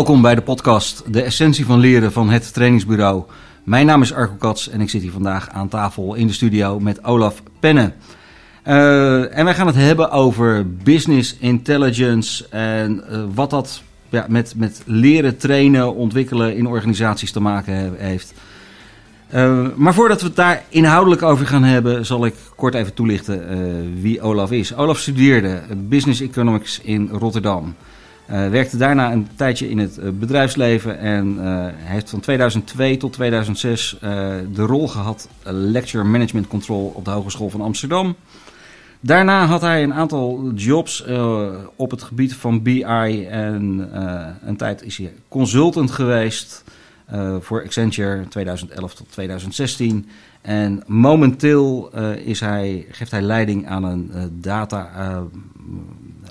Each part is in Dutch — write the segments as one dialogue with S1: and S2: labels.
S1: Welkom bij de podcast De Essentie van Leren van het Trainingsbureau. Mijn naam is Arco Kats en ik zit hier vandaag aan tafel in de studio met Olaf Penne. Uh, en wij gaan het hebben over business intelligence en uh, wat dat ja, met, met leren, trainen, ontwikkelen in organisaties te maken heeft. Uh, maar voordat we het daar inhoudelijk over gaan hebben, zal ik kort even toelichten wie Olaf is. Olaf studeerde Business Economics in Rotterdam. Uh, werkte daarna een tijdje in het uh, bedrijfsleven en uh, heeft van 2002 tot 2006 de rol gehad Lecture Management Control op de Hogeschool van Amsterdam. Daarna had hij een aantal jobs op het gebied van BI en een tijd is hij consultant geweest voor Accenture 2011 tot 2016. En momenteel is hij, geeft hij leiding aan een data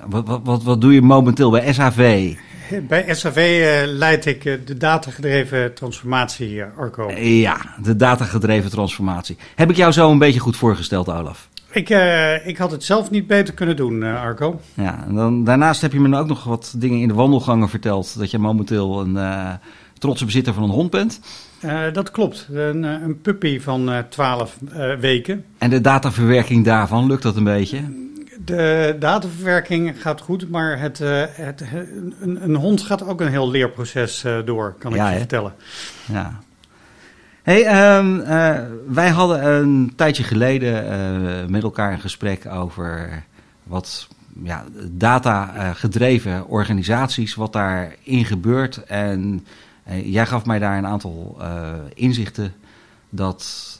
S1: wat, wat, wat, wat doe je momenteel bij SAV?
S2: Bij SAV uh, leid ik uh, de datagedreven transformatie, Arco.
S1: Ja, de datagedreven transformatie. Heb ik jou zo een beetje goed voorgesteld, Olaf?
S2: Ik, ik had het zelf niet beter kunnen doen, Arco.
S1: Ja, en dan, daarnaast heb je me ook nog wat dingen in de wandelgangen verteld. Dat je momenteel een trotse bezitter van een hond bent.
S2: dat klopt, een, een puppy van 12 weken.
S1: En de dataverwerking daarvan, lukt dat een beetje?
S2: De dataverwerking gaat goed, maar het, uh, het, een, een, hond gaat ook een heel leerproces uh, door, kan ik je vertellen.
S1: Ja. Hey, um, uh, wij hadden een tijdje geleden met elkaar een gesprek over wat ja, data-gedreven organisaties, wat daarin gebeurt. En jij gaf mij daar een aantal inzichten dat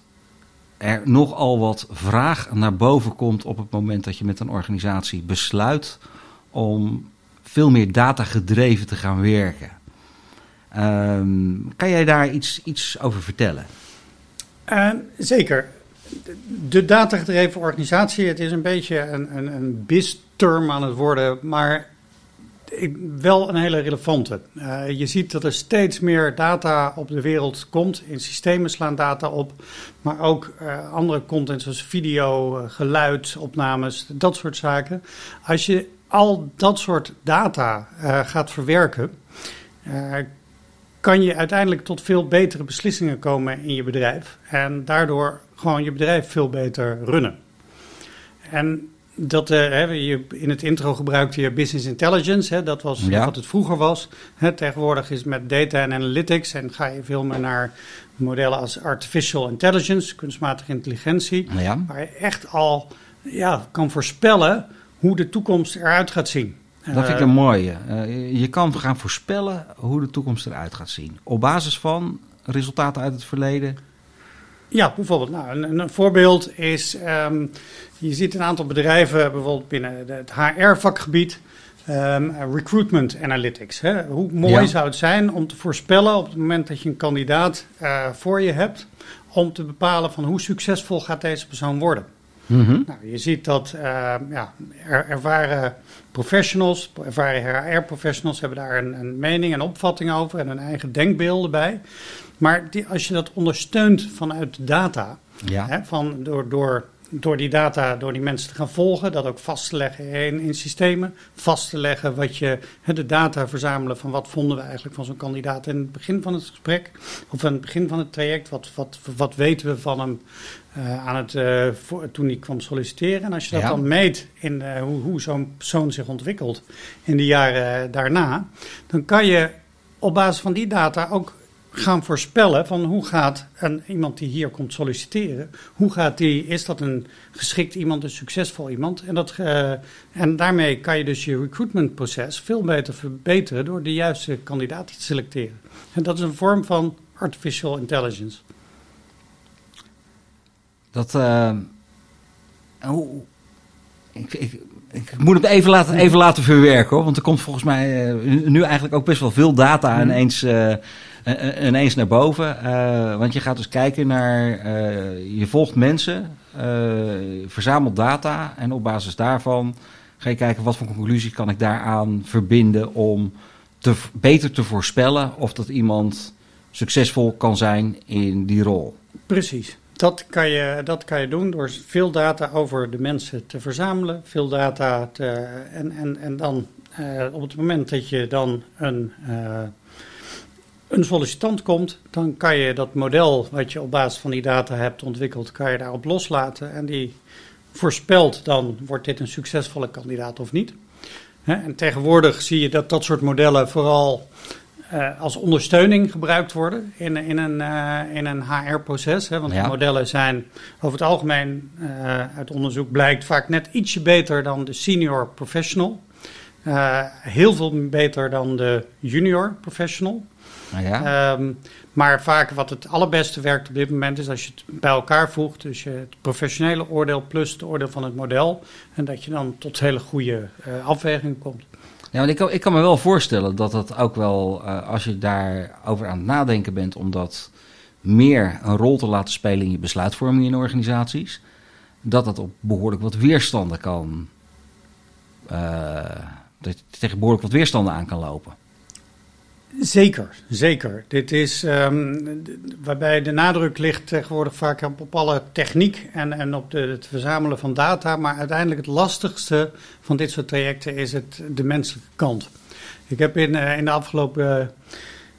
S1: er nogal wat vraag naar boven komt op het moment dat je met een organisatie besluit om veel meer data gedreven te gaan werken. Um, kan jij daar iets, iets over vertellen?
S2: Uh, zeker. De datagedreven organisatie, het is een beetje een, een, een BIS-term aan het worden, maar wel een hele relevante. Uh, je ziet dat er steeds meer data op de wereld komt. In systemen slaan data op. Maar ook uh, andere content zoals video, uh, geluid, opnames, dat soort zaken. Als je al dat soort data gaat verwerken, kan je uiteindelijk tot veel betere beslissingen komen in je bedrijf. En daardoor gewoon je bedrijf veel beter runnen. En dat, je, in het intro gebruikte je business intelligence. Hè, dat was wat het vroeger was. Hè, tegenwoordig is met data en analytics en ga je veel meer naar modellen als artificial intelligence, kunstmatige intelligentie. Waar je echt al ja, kan voorspellen hoe de toekomst eruit gaat zien.
S1: Dat vind ik eh, een mooie. Uh, je kan gaan voorspellen hoe de toekomst eruit gaat zien. Op basis van resultaten uit het verleden
S2: ja, bijvoorbeeld. Nou, een, een voorbeeld is, um, je ziet een aantal bedrijven, bijvoorbeeld binnen het HR-vakgebied, um, ehm, recruitment analytics. Hè? Hoe mooi zou het zijn om te voorspellen op het moment dat je een kandidaat uh, voor je hebt, om te bepalen van hoe succesvol gaat deze persoon worden. Mm -hmm. nou, je ziet dat uh, ja, er, ervaren professionals, ervaren HR-professionals hebben daar een, een mening en opvatting over en een eigen denkbeelden bij. Maar die, als je dat ondersteunt vanuit data, ja. hè, van door, door, door die data, door die mensen te gaan volgen, dat ook vast te leggen in, in systemen, vast te leggen wat je, hè, de data verzamelen van wat vonden we eigenlijk van zo'n kandidaat in het begin van het gesprek, of aan het begin van het traject, wat, wat, wat weten we van hem uh, aan het, uh, voor, toen hij kwam solliciteren. En als je dat dan meet in uh, hoe, hoe zo'n persoon zich ontwikkelt in de jaren daarna, dan kan je op basis van die data ook gaan voorspellen van hoe gaat een, iemand die hier komt solliciteren, hoe gaat die, is dat een geschikt iemand, een succesvol iemand? En, dat, en daarmee kan je dus je recruitmentproces veel beter verbeteren door de juiste kandidaat te selecteren. En dat is een vorm van artificial intelligence.
S1: Dat, uh, hoe, ik, ik, ik moet het even laten, even laten verwerken hoor, want er komt volgens mij uh, nu eigenlijk ook best wel veel data mm. ineens ineens naar boven. Want je gaat dus kijken naar, je volgt mensen, verzamelt data en op basis daarvan ga je kijken wat voor conclusie kan ik daaraan verbinden om te, beter te voorspellen of dat iemand succesvol kan zijn in die rol.
S2: Precies. Dat kan, je, dat kan je doen door veel data over de mensen te verzamelen, veel data te, en, en, en dan op het moment dat je dan een een sollicitant komt, dan kan je dat model wat je op basis van die data hebt ontwikkeld, kan je daarop loslaten. En die voorspelt dan, wordt dit een succesvolle kandidaat of niet. En tegenwoordig zie je dat dat soort modellen vooral uh, als ondersteuning gebruikt worden in, in een, uh, in een HR-proces. Want ja. de modellen zijn over het algemeen, uh, uit onderzoek blijkt, vaak net ietsje beter dan de senior professional. heel veel beter dan de junior professional.
S1: Nou ja.
S2: Um, maar vaak wat het allerbeste werkt op dit moment is als je het bij elkaar voegt. Dus je het professionele oordeel plus het oordeel van het model. En dat je dan tot hele goede afwegingen komt.
S1: Ja, want ik kan, ik kan me wel voorstellen dat dat ook wel, uh, als je daarover aan het nadenken bent, om dat meer een rol te laten spelen in je besluitvorming in organisaties, dat dat op behoorlijk wat weerstanden kan. Uh, dat je tegen behoorlijk wat weerstanden aan kan lopen.
S2: Zeker, zeker. Dit is um, waarbij de nadruk ligt tegenwoordig vaak op, alle techniek en, en op de, het verzamelen van data. Maar uiteindelijk het lastigste van dit soort trajecten is het, de menselijke kant. Ik heb in, uh, in de afgelopen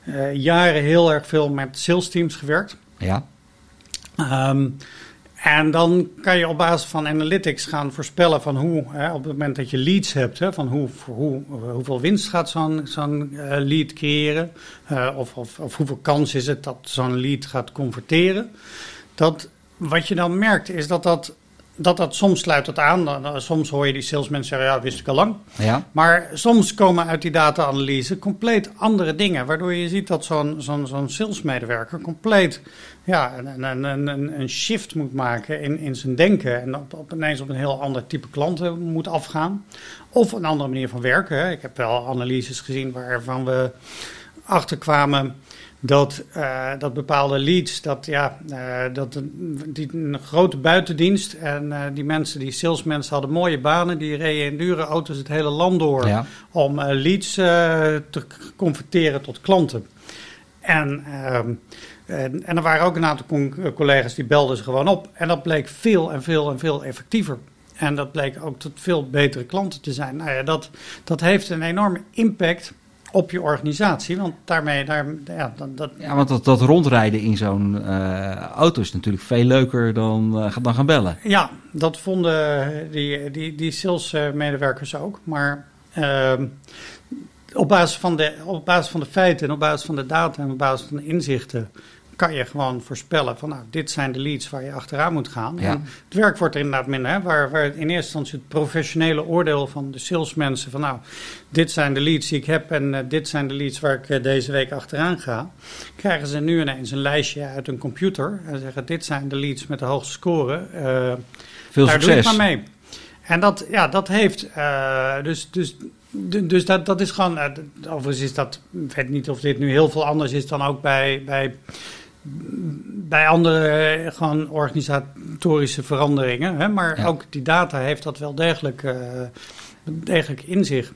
S2: uh, jaren heel erg veel met sales teams gewerkt.
S1: Ja.
S2: Um, en dan kan je op basis van analytics gaan voorspellen van hoe, hè, op het moment dat je leads hebt, hè, van hoe, hoe, hoeveel winst gaat zo'n zo'n uh, lead creëren, uh, of, of, of, hoeveel kans is het dat zo'n lead gaat converteren. Dat, wat je dan merkt is dat dat dat dat soms sluit het aan. Soms hoor je die salesmensen zeggen, ja, wist ik al lang.
S1: Ja.
S2: Maar soms komen uit die data-analyse compleet andere dingen. Waardoor je ziet dat zo'n zo'n zo'n salesmedewerker compleet ja, een, een, een, een shift moet maken in, in zijn denken. En op, op, ineens op een heel ander type klanten moet afgaan. Of een andere manier van werken. Ik heb wel analyses gezien waarvan we achterkwamen dat, uh, dat bepaalde leads, dat, ja, uh, dat die, een grote buitendienst en uh, die mensen, die salesmensen hadden mooie banen, die reden in dure auto's het hele land door
S1: ja.
S2: om leads te converteren tot klanten. En, ehm, en, en, er waren ook een aantal collega's die belden ze gewoon op en dat bleek veel en veel en veel effectiever. En dat bleek ook tot veel betere klanten te zijn. Nou ja, dat, dat heeft een enorme impact op je organisatie. Want daarmee, daar, ja, dat, dat...
S1: ja, want dat, dat rondrijden in zo'n uh, auto is natuurlijk veel leuker dan, uh, dan gaan bellen.
S2: Ja, dat vonden die, die, die salesmedewerkers ook. Maar uh, op, basis van de, op basis van de feiten en op basis van de data en op basis van de inzichten kan je gewoon voorspellen van nou, dit zijn de leads waar je achteraan moet gaan.
S1: Ja.
S2: En het werk wordt er inderdaad minder, hè, waar, waar in eerste instantie het professionele oordeel van de salesmensen van nou, dit zijn de leads die ik heb en uh, dit zijn de leads waar ik uh, deze week achteraan ga. Krijgen ze nu ineens een lijstje uit een computer en zeggen dit zijn de leads met de hoogste score. Uh,
S1: Veel
S2: daar
S1: succes.
S2: doe ik maar mee. En dat, ja, dat heeft, dus, dus dus dat, dat is gewoon, overigens is dat, ik weet niet of dit nu heel veel anders is dan ook bij, bij bij andere gewoon organisatorische veranderingen. Hè? Maar
S1: Ja.
S2: ook die data heeft dat wel degelijk, eh, degelijk in zich.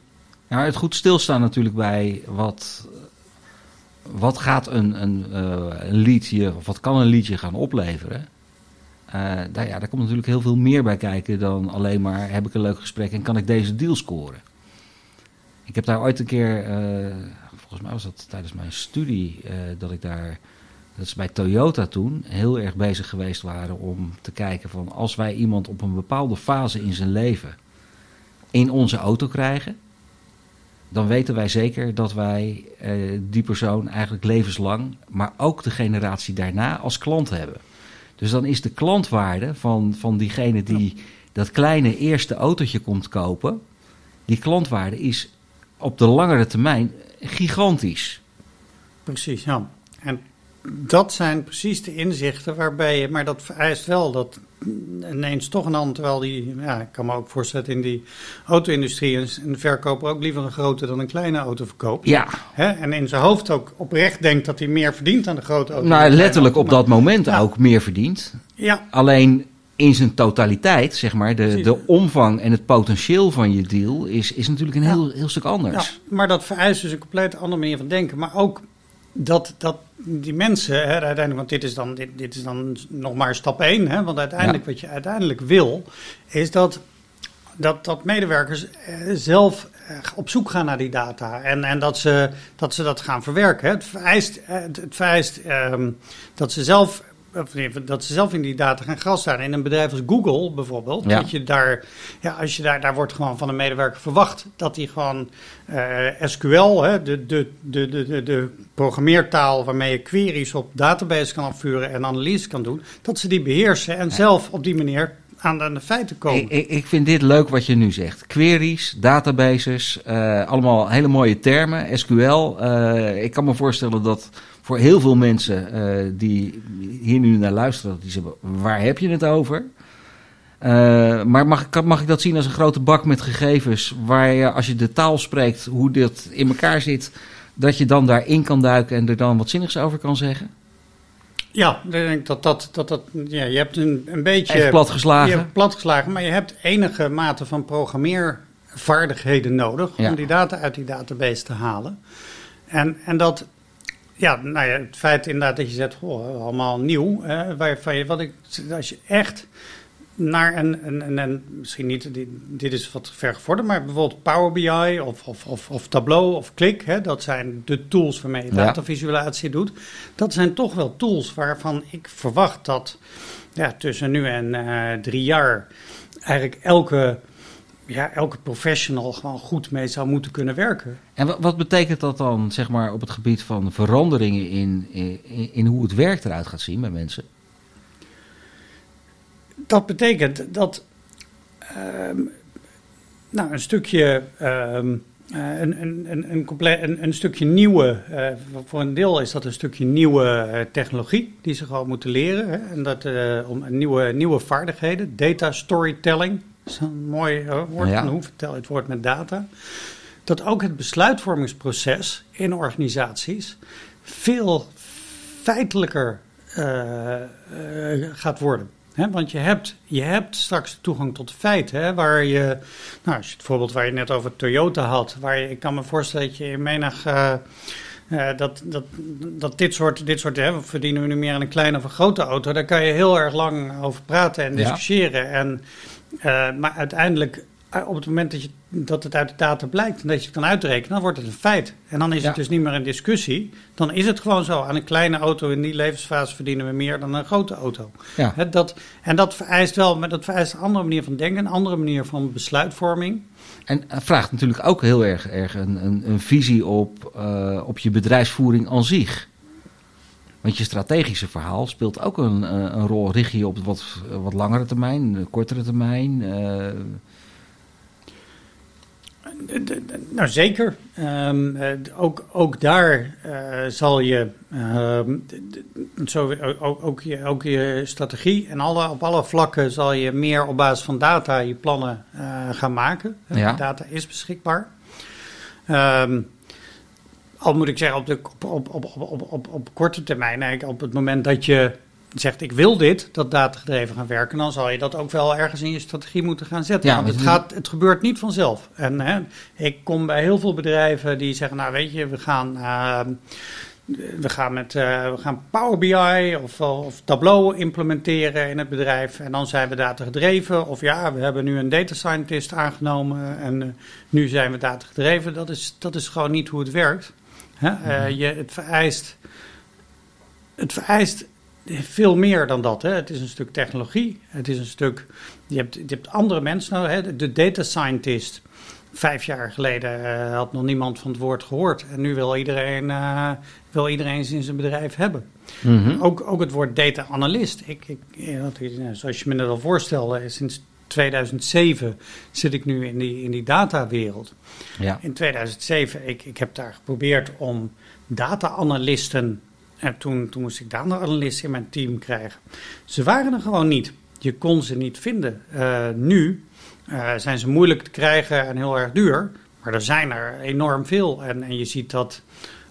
S1: Ja, maar het goed stilstaan natuurlijk bij wat, wat gaat een, een, eh, een liedje, of wat kan een liedje gaan opleveren. Eh, daar, ja, daar komt natuurlijk heel veel meer bij kijken dan alleen maar heb ik een leuk gesprek en kan ik deze deal scoren. Ik heb daar ooit een keer, eh, volgens mij was dat tijdens mijn studie, eh, dat ik daar, dat is bij Toyota toen, heel erg bezig geweest waren om te kijken van als wij iemand op een bepaalde fase in zijn leven in onze auto krijgen, dan weten wij zeker dat wij eh, die persoon eigenlijk levenslang, maar ook de generatie daarna als klant hebben. Dus dan is de klantwaarde van, van diegene die dat kleine eerste autootje komt kopen, die klantwaarde is op de langere termijn gigantisch.
S2: Precies, ja. En dat zijn precies de inzichten waarbij je, maar dat vereist wel dat ineens toch een ander, terwijl die, ja, ik kan me ook voorstellen in die auto-industrie een, verkoper ook liever een grote dan een kleine auto verkoopt.
S1: Ja,
S2: Hè? En in zijn hoofd ook oprecht denkt dat hij meer verdient aan de grote auto.
S1: nou letterlijk
S2: auto.
S1: op dat moment
S2: Ja.
S1: ook meer verdient.
S2: Ja,
S1: Alleen in zijn totaliteit, zeg maar, de, de omvang en het potentieel van je deal is, is natuurlijk een
S2: Ja.
S1: heel, heel stuk
S2: Ja,
S1: anders.
S2: maar dat vereist dus een compleet andere manier van denken. Maar ook dat, dat die mensen, hè, uiteindelijk, want dit is dan, dit, dit is dan nog maar stap één. Hè, want uiteindelijk, wat je uiteindelijk wil, is dat dat, dat medewerkers zelf op zoek gaan naar die data en, en dat, ze, dat ze dat gaan verwerken. Het vereist, het, vereist ehm, dat ze zelf dat ze zelf in die data gaan grasstaan. In een bedrijf als Google bijvoorbeeld, ja. dat je daar, ja, als je daar, daar wordt gewoon van een medewerker verwacht dat hij gewoon uh, SQL, hè, de, de, de, de, de programmeertaal waarmee je queries op database kan afvuren en analyse kan doen, dat ze die beheersen en zelf op die manier aan de, feiten komen.
S1: Ik, ik, vind dit leuk wat je nu zegt. Queries, databases, uh, allemaal hele mooie termen. SQL. Uh, ik kan me voorstellen dat voor heel veel mensen uh, die hier nu naar luisteren, die zeggen, waar heb je het over? Uh, maar mag, mag ik dat zien als een grote bak met gegevens, waar je als je de taal spreekt, hoe dit in elkaar zit, dat je dan daarin kan duiken en er dan wat zinnigs over kan zeggen?
S2: Ja, ik denk dat dat, dat, dat ja, je hebt een, een beetje...
S1: Echt platgeslagen.
S2: Je hebt platgeslagen, maar je hebt enige mate van programmeervaardigheden nodig om die data uit die database te halen. En, en dat, ja, nou ja, het feit inderdaad dat je zegt, oh, allemaal nieuw. Hè, waarvan je, wat ik, als je echt naar een, een, een, misschien niet, dit, dit is wat ver gevorderd, maar bijvoorbeeld Power BI of, of, of, of Tableau of Click, hè, dat zijn de tools waarmee je datavisualisatie doet. Dat zijn toch wel tools waarvan ik verwacht dat ja, tussen nu en uh, drie jaar eigenlijk elke ja, elke professional gewoon goed mee zou moeten kunnen werken.
S1: En wat, betekent dat dan, zeg maar, op het gebied van veranderingen in, in, in hoe het werk eruit gaat zien bij mensen?
S2: Dat betekent dat ehm, nou, een stukje. Um, een, een, een, een, compleet, een, stukje nieuwe, uh, voor een deel is dat een stukje nieuwe uh, technologie die ze gewoon moeten leren. Hè? En dat om nieuwe, nieuwe vaardigheden, data storytelling, is een mooi woord. Ja. Hoe vertel het woord met data? Dat ook het besluitvormingsproces in organisaties veel feitelijker uh, uh, gaat worden. He, want je hebt, je hebt straks toegang tot feiten. waar je, nou, als je het voorbeeld waar je net over Toyota had, waar je, ik kan me voorstellen dat je in menig. Uh, uh, dat, dat, dat dit soort, dit soort hè, verdienen we nu meer aan een kleine of een grote auto. Daar kan je heel erg lang over praten en discussiëren. Ja. En maar uiteindelijk, eh, op het moment dat, je, dat het uit de data blijkt en dat je het kan uitrekenen, dan wordt het een feit. En dan is ja. het dus niet meer een discussie. Dan is het gewoon zo. Aan een kleine auto in die levensfase verdienen we meer dan een grote auto.
S1: Ja.
S2: He, dat, en dat vereist wel, maar dat vereist een andere manier van denken, een andere manier van besluitvorming.
S1: En vraagt natuurlijk ook heel erg, erg een, een, een visie op, uh, op je bedrijfsvoering aan zich. Want je strategische verhaal speelt ook een, een rol. Richt je op wat, wat langere termijn, kortere termijn? Uh...
S2: Nou, zeker. Um, uh, ook, ook daar uh, zal je, uh, zo, ook, ook, je, ook je strategie en alle, op alle vlakken zal je meer op basis van data je plannen gaan maken.
S1: Ja.
S2: Data is beschikbaar. Um, al moet ik zeggen, op, de, op, op, op, op, korte termijn, eigenlijk op het moment dat je zegt ik wil dit, dat datagedreven gaan werken, dan zal je dat ook wel ergens in je strategie moeten gaan zetten. Ja, Want het, gaat, het gebeurt niet vanzelf. En hè, ik kom bij heel veel bedrijven die zeggen, nou weet je, we gaan... Uh, we gaan, met, uh, we gaan Power BI of, of, Tableau implementeren in het bedrijf. En dan zijn we data gedreven. Of ja, we hebben nu een data scientist aangenomen en uh, nu zijn we data gedreven. Dat is, dat is gewoon niet hoe het werkt. Hè? Uh, je, het, vereist, het vereist veel meer dan dat. Hè? Het is een stuk technologie. Het is een stuk. Je hebt, je hebt andere mensen nodig. Hè? De data scientist. Vijf jaar geleden uh, had nog niemand van het woord gehoord. En nu wil iedereen, uh, wil iedereen in zijn bedrijf hebben.
S1: Mm -hmm.
S2: ook, ook het woord data analyst. Ik, ik, zoals je me net al voorstelde, sinds 2007 zit ik nu in die, in die datawereld.
S1: Ja.
S2: In 2007, ik, ik heb daar geprobeerd om data-analysten. En toen, toen moest ik data-analysten in mijn team krijgen. Ze waren er gewoon niet. Je kon ze niet vinden. Uh, nu uh, zijn ze moeilijk te krijgen en heel erg duur. Maar er zijn er enorm veel. En, en je ziet dat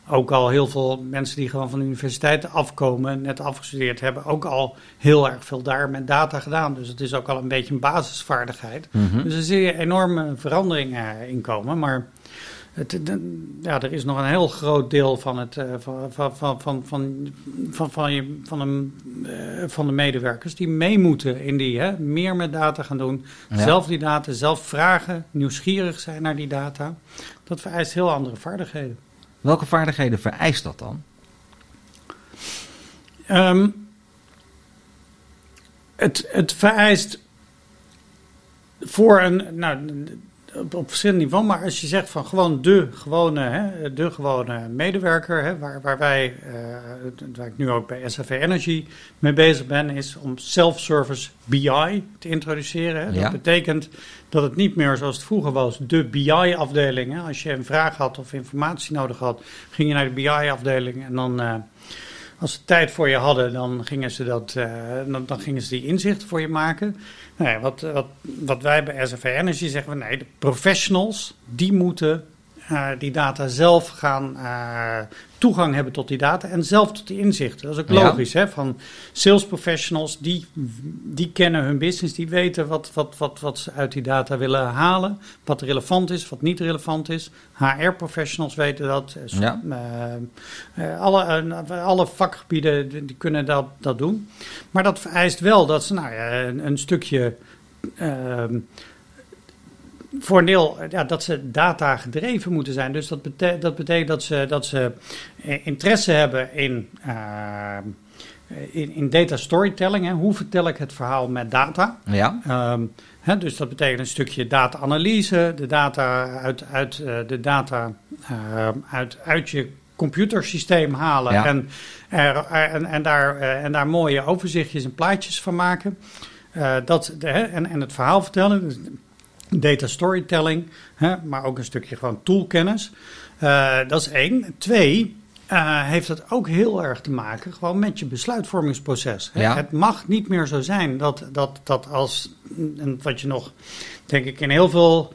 S2: ook al heel veel mensen die gewoon van de universiteiten afkomen, net afgestudeerd hebben, ook al heel erg veel daar met data gedaan. Dus het is ook al een beetje een basisvaardigheid.
S1: Mm -hmm.
S2: Dus er zie je enorme veranderingen in komen. Maar het, ja, er is nog een heel groot deel van, het, van, van, van, van, van, van, je, van, een, van de medewerkers die mee moeten in die, hè, meer met data gaan doen. Zelf die data, zelf vragen, nieuwsgierig zijn naar die data. Dat vereist heel andere vaardigheden.
S1: Welke vaardigheden vereist dat dan?
S2: Um, het, het vereist voor een, nou, op, op verschillende niveaus, maar als je zegt van gewoon de gewone, hè, de gewone medewerker, hè, waar, waar wij, uh, waar ik nu ook bij SAV Energy mee bezig ben, is om self-service BI te introduceren. Hè. Dat betekent dat het niet meer zoals het vroeger was, de BI-afdeling. Als je een vraag had of informatie nodig had, ging je naar de BI-afdeling en dan... Uh, als ze tijd voor je hadden, dan gingen ze, dat, uh, dan, gingen ze die inzichten voor je maken. Nou wat, wat, wat wij bij SFV Energy zeggen we nee, de professionals die moeten uh, die data zelf gaan uh, toegang hebben tot die data en zelf tot die inzichten. Dat is ook logisch. Hè? Van sales professionals, die, die kennen hun business, die weten wat, wat, wat, wat ze uit die data willen halen, wat relevant is, wat niet relevant is. HR-professionals weten dat. Ja. Uh, alle, alle vakgebieden die kunnen dat, dat doen. Maar dat vereist wel dat ze nou ja, een, een stukje ehm, voor een deel ja, dat ze data gedreven moeten zijn. Dus dat, betekent dat betekent dat ze, dat ze eh, interesse hebben in, uh, in, in, data storytelling. Hè. Hoe vertel ik het verhaal met data? Ja. Um, hè, dus dat betekent een stukje data-analyse, de data uit, uit, uh, de data, uh, uit, uit je computersysteem halen ja. en, er, en, en, daar, en daar mooie overzichtjes en plaatjes van maken. dat, de, en, en het verhaal vertellen. Data storytelling, hè, maar ook een stukje gewoon toolkennis. Uh, dat is één. Twee, uh, heeft het ook heel erg te maken gewoon met je besluitvormingsproces. Ja. Het mag niet meer zo zijn dat, dat, dat als, en wat je nog, denk ik, in heel veel,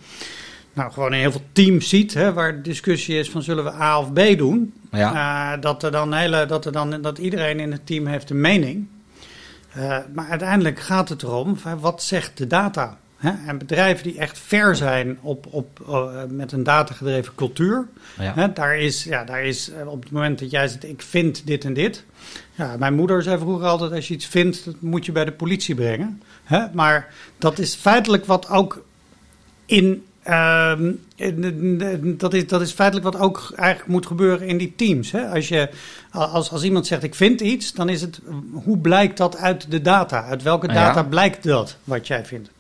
S2: nou gewoon in heel veel teams ziet, hè, waar de discussie is van zullen we A of B doen, ja. uh, dat, er dan hele, dat, er dan, dat iedereen in het team heeft een mening. maar uiteindelijk gaat het erom, wat zegt de data? Hè? En bedrijven die echt ver zijn op, op, uh, met een datagedreven cultuur. Ja. Hè? Daar, is, ja, daar is uh, op het moment dat jij zegt, ik vind dit en dit. Ja, mijn moeder zei vroeger altijd, als je iets vindt, dat moet je bij de politie brengen. Hè? Maar dat is feitelijk wat ook in... Uh, dat, is, dat is feitelijk wat ook eigenlijk moet gebeuren in die teams. Hè? Als, je, als, als iemand zegt ik vind iets, dan is het hoe blijkt dat uit de data? Uit welke data ja. blijkt dat wat jij vindt?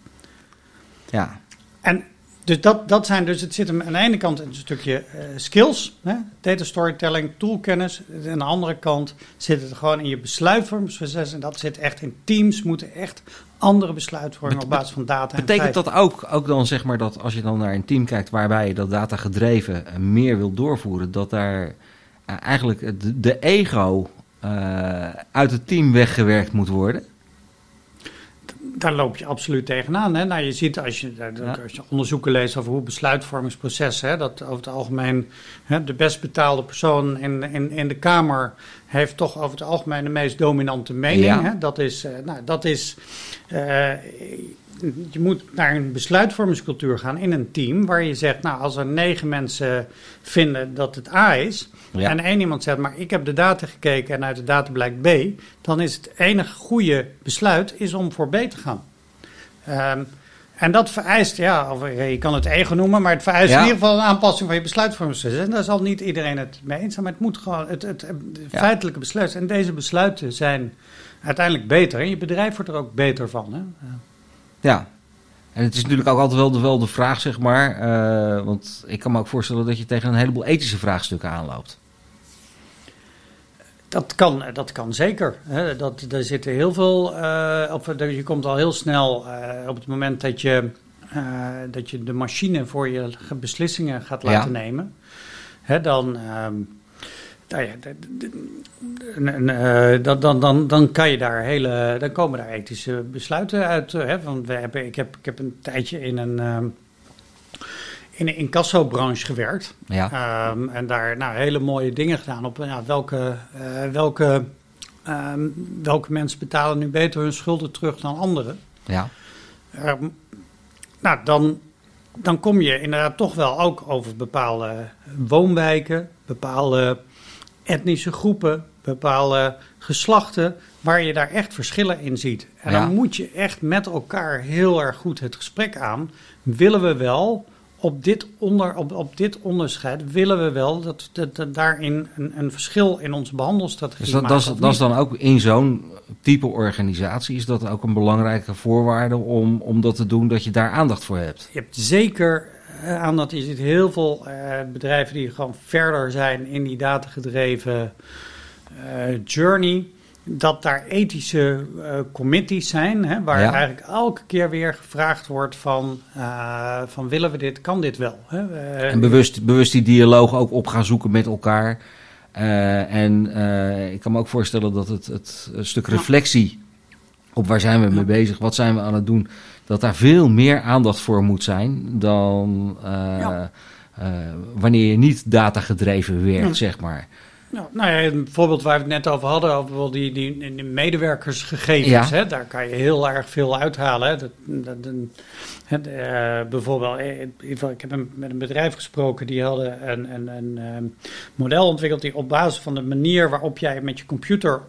S2: Ja. En dus dat, dat zijn dus, het zit hem aan de ene kant een stukje uh, skills, hè, data storytelling, toolkennis. En aan de andere kant zit het gewoon in je besluitvormingsproces. En dat zit echt in teams, moeten echt andere besluitvorming op basis van data.
S1: Betekent dat ook, ook dan zeg maar dat als je dan naar een team kijkt waarbij je dat data gedreven uh, meer wil doorvoeren, dat daar uh, eigenlijk de, de ego uit het team weggewerkt moet worden?
S2: Daar loop je absoluut tegenaan. Hè? Nou, je ziet als je, als je onderzoeken leest over hoe besluitvormingsprocessen, hè, dat over het algemeen hè, de best betaalde persoon in, in, in de Kamer heeft toch over het algemeen de meest dominante mening. Hè? Dat is, uh, nou, dat is uh, je moet naar een besluitvormingscultuur gaan in een team waar je zegt, nou, als er negen mensen vinden dat het A is, en één iemand zegt, maar ik heb de data gekeken en uit de data blijkt B, dan is het enige goede besluit is om voor B te gaan. Um, en dat vereist, ja, of, je kan het ego noemen, maar het vereist in ieder geval een aanpassing van je besluitvormingsproces. En daar zal niet iedereen het mee eens zijn, maar het moet gewoon het, het, feitelijke besluit. En deze besluiten zijn uiteindelijk beter. En je bedrijf wordt er ook beter van. Hè?
S1: Ja, en het is natuurlijk ook altijd wel de, wel de vraag, zeg maar. Uh, want ik kan me ook voorstellen dat je tegen een heleboel ethische vraagstukken aanloopt.
S2: Dat kan, dat kan zeker. Hè. Dat, er zitten heel veel. Uh, of, je komt al heel snel uh, op het moment dat je, dat je de machine voor je beslissingen gaat laten ja. nemen. Hè, dan. Ehm, nou ja, uh, dan, dan, dan, dan kan je daar hele, dan komen daar ethische besluiten uit. Hè? Want we hebben, ik, heb, ik heb een tijdje in een, um, in een incassobranche gewerkt. Ja. Um, en daar nou, hele mooie dingen gedaan op ja, welke, uh, welke, um, welke mensen betalen nu beter hun schulden terug dan anderen. Ja. nou, dan dan kom je inderdaad toch wel ook over bepaalde woonwijken, bepaalde etnische groepen, bepaalde geslachten, waar je daar echt verschillen in ziet. En
S1: Ja.
S2: dan moet je echt met elkaar heel erg goed het gesprek aan. Willen we wel op dit, onder, op, op dit onderscheid, willen we wel dat, dat, dat daarin een, een verschil in onze behandelstrategie
S1: Dus dat, dat, is, dat is dan ook in zo'n type organisatie, is dat ook een belangrijke voorwaarde om, om dat te doen, dat je daar aandacht voor hebt.
S2: Je hebt zeker aan dat je ziet heel veel eh, bedrijven die gewoon verder zijn in die datagedreven eh, journey. Dat daar ethische eh, committees zijn, hè, waar
S1: Ja.
S2: eigenlijk elke keer weer gevraagd wordt van, eh, van willen we dit, kan dit wel? Hè? Eh,
S1: En bewust, bewust die dialoog ook op gaan zoeken met elkaar. Eh, en eh, ik kan me ook voorstellen dat het, het stuk reflectie op waar zijn we mee bezig, wat zijn we aan het doen, dat daar veel meer aandacht voor moet zijn dan eh,
S2: Ja.
S1: eh, wanneer je niet datagedreven werkt,
S2: Ja.
S1: zeg maar.
S2: Nou, nou ja, een voorbeeld waar we het net over hadden, over die, die, die medewerkersgegevens.
S1: Ja.
S2: Hè, daar kan je heel erg veel uithalen. Hè. Dat, dat, eh, bijvoorbeeld, ik heb met een bedrijf gesproken, die hadden een, een, een model ontwikkeld die op basis van de manier waarop jij met je computer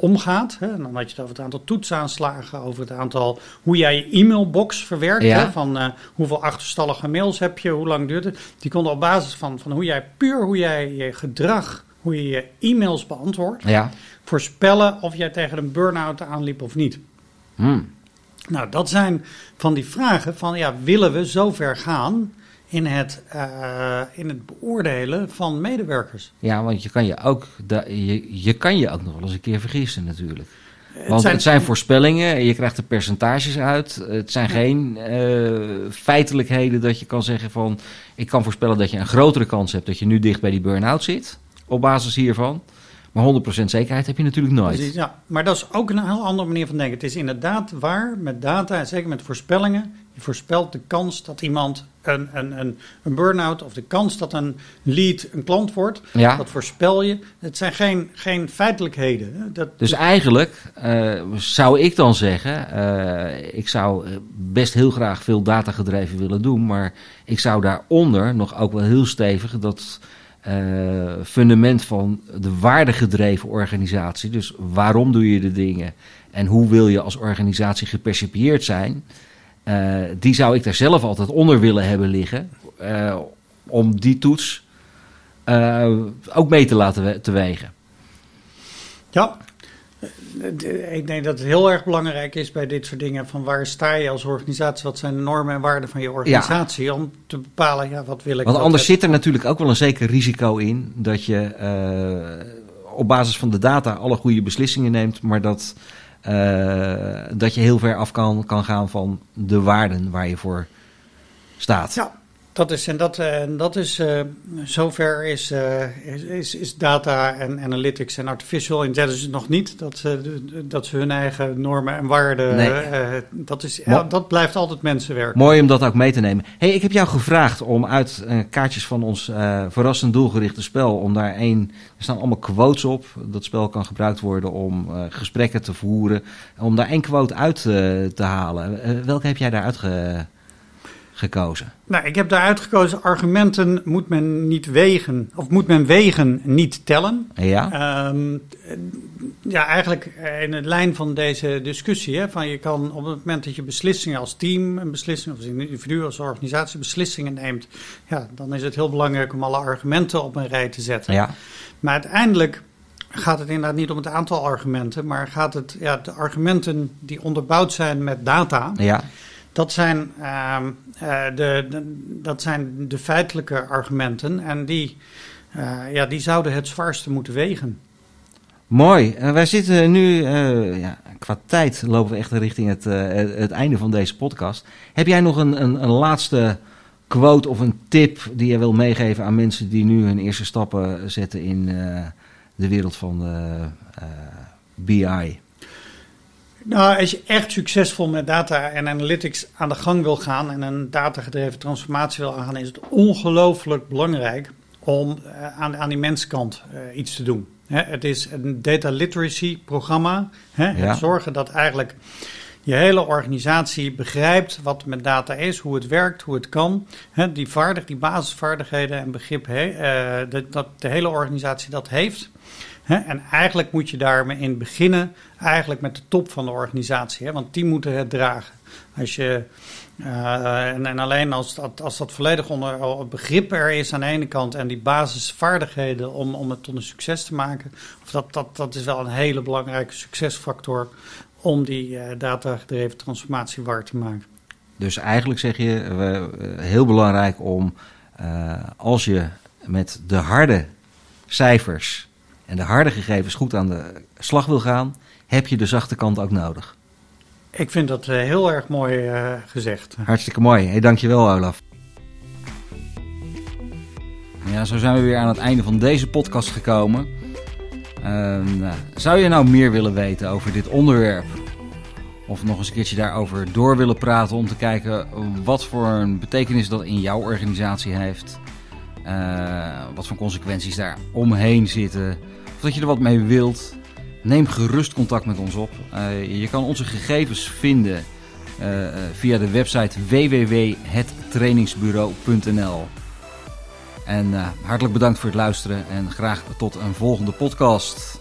S2: omgaat. Hè, en dan had je het over het aantal toetsaanslagen, over het aantal hoe jij je e-mailbox verwerkt.
S1: Ja.
S2: Hè, van eh, hoeveel achterstallige mails heb je, hoe lang duurt het. Die konden op basis van, van hoe jij puur hoe jij je gedrag, hoe je je e-mails beantwoordt,
S1: Ja.
S2: voorspellen of jij tegen een burn-out aanliep of niet.
S1: Hm.
S2: Nou, dat zijn van die vragen van ja, willen we zo ver gaan in het, eh, in het beoordelen van medewerkers?
S1: Ja, want je kan je ook, je, je kan je ook nog wel eens een keer vergissen natuurlijk.
S2: Het
S1: Want
S2: zijn-
S1: het zijn voorspellingen, en je krijgt er percentages uit. Het zijn geen eh, feitelijkheden dat je kan zeggen van... ik kan voorspellen dat je een grotere kans hebt dat je nu dicht bij die burn-out zit. Op basis hiervan. Maar 100% zekerheid heb je natuurlijk nooit.
S2: Precies, ja. Maar dat is ook een heel andere manier van denken. Het is inderdaad waar met data en zeker met voorspellingen. Je voorspelt de kans dat iemand een, een, een, een burn-out of de kans dat een lead een klant wordt.
S1: Ja,
S2: Dat voorspel je. Het zijn geen, geen feitelijkheden. Dat,
S1: dus eigenlijk eh, zou ik dan zeggen... eh, ik zou best heel graag veel datagedreven willen doen... maar ik zou daaronder nog ook wel heel stevig dat... eh, fundament van de waardegedreven organisatie. Dus waarom doe je de dingen en hoe wil je als organisatie gepercipieerd zijn? eh, die zou ik daar zelf altijd onder willen hebben liggen. eh, om die toets ook mee te laten we- te wegen.
S2: Ja, ik denk dat het heel erg belangrijk is bij dit soort dingen. Van waar sta je als organisatie? Wat zijn de normen en waarden van je organisatie? Om te bepalen, ja, wat wil ik?
S1: Want anders zit er natuurlijk ook wel een zeker risico in dat je eh, op basis van de data alle goede beslissingen neemt, maar dat, eh, dat je heel ver af kan, kan gaan van de waarden waar je voor staat.
S2: Ja, dat is, en dat, eh, en dat is, eh, zover is, eh, is, is, is data en analytics en artificial intelligence nog niet. Dat, ze dat ze hun eigen normen en waarden,
S1: Nee.
S2: dat, is, dat blijft altijd mensenwerk.
S1: Mooi om dat ook mee te nemen. Hey, ik heb jou gevraagd om uit kaartjes van ons verrassend doelgerichte spel, om daar één, er staan allemaal quotes op. Dat spel kan gebruikt worden om gesprekken te voeren, om daar één quote uit te halen. Welke heb jij daaruit ge- gekozen?
S2: Nou, ik heb daaruit gekozen, argumenten moet men niet wegen, of moet men wegen, niet tellen.
S1: Ja?
S2: Ehm, eh, ja, eigenlijk eh, in het lijn van deze discussie. Hè, van je kan op het moment dat je beslissingen als team, een beslissing, of als individu, als organisatie beslissingen neemt, ja, dan is het heel belangrijk om alle argumenten op een rij te zetten.
S1: Ja.
S2: Maar uiteindelijk gaat het inderdaad niet om het aantal argumenten, maar gaat het, ja, de argumenten die onderbouwd zijn met data,
S1: Ja.
S2: Dat zijn, ehm, eh, de, de- dat zijn de feitelijke argumenten en die, eh, ja, die zouden het zwaarste moeten wegen.
S1: Mooi. Eh, wij zitten nu, ja, qua tijd lopen we echt richting het, het, einde van deze podcast. Heb jij nog een, een, een laatste quote of een tip die je wil meegeven aan mensen die nu hun eerste stappen zetten in de wereld van BI?
S2: Nou, als je echt succesvol met data en analytics aan de gang wil gaan en een datagedreven transformatie wil aangaan, is het ongelooflijk belangrijk om eh, aan, aan die menskant eh, iets te doen. Het is een data literacy programma.
S1: Ja.
S2: Het zorgen dat eigenlijk je hele organisatie begrijpt wat met data is, hoe het werkt, hoe het kan. Die, vaardig, die basisvaardigheden en begrip, he, uh, dat de hele organisatie dat heeft. En eigenlijk moet je daarmee in beginnen, eigenlijk met de top van de organisatie, want die moeten het dragen. Als je uh, en, en, alleen als dat, als dat volledig onder begrip er is aan de ene kant en die basisvaardigheden om, om het tot een succes te maken, of dat, dat, dat is wel een hele belangrijke succesfactor om die uh, datagedreven transformatie waar te maken.
S1: Dus eigenlijk zeg je, uh, heel belangrijk om als je met de harde cijfers en de harde gegevens goed aan de slag wil gaan, heb je de zachte kant ook nodig.
S2: Ik vind dat heel erg mooi uh, gezegd.
S1: Hartstikke mooi. Hey, dankjewel Olaf. Ja, zo zijn we weer aan het einde van deze podcast gekomen. Uh, zou je nou meer willen weten over dit onderwerp? Of nog eens een keertje daarover door willen praten om te kijken wat voor een betekenis dat in jouw organisatie heeft? Uh, wat voor consequenties daar omheen zitten? Of dat je er wat mee wilt? Neem gerust contact met ons op. Uh, je kan onze gegevens vinden uh, via de website www.hettrainingsbureau.nl. En hartelijk bedankt voor het luisteren en graag tot een volgende podcast.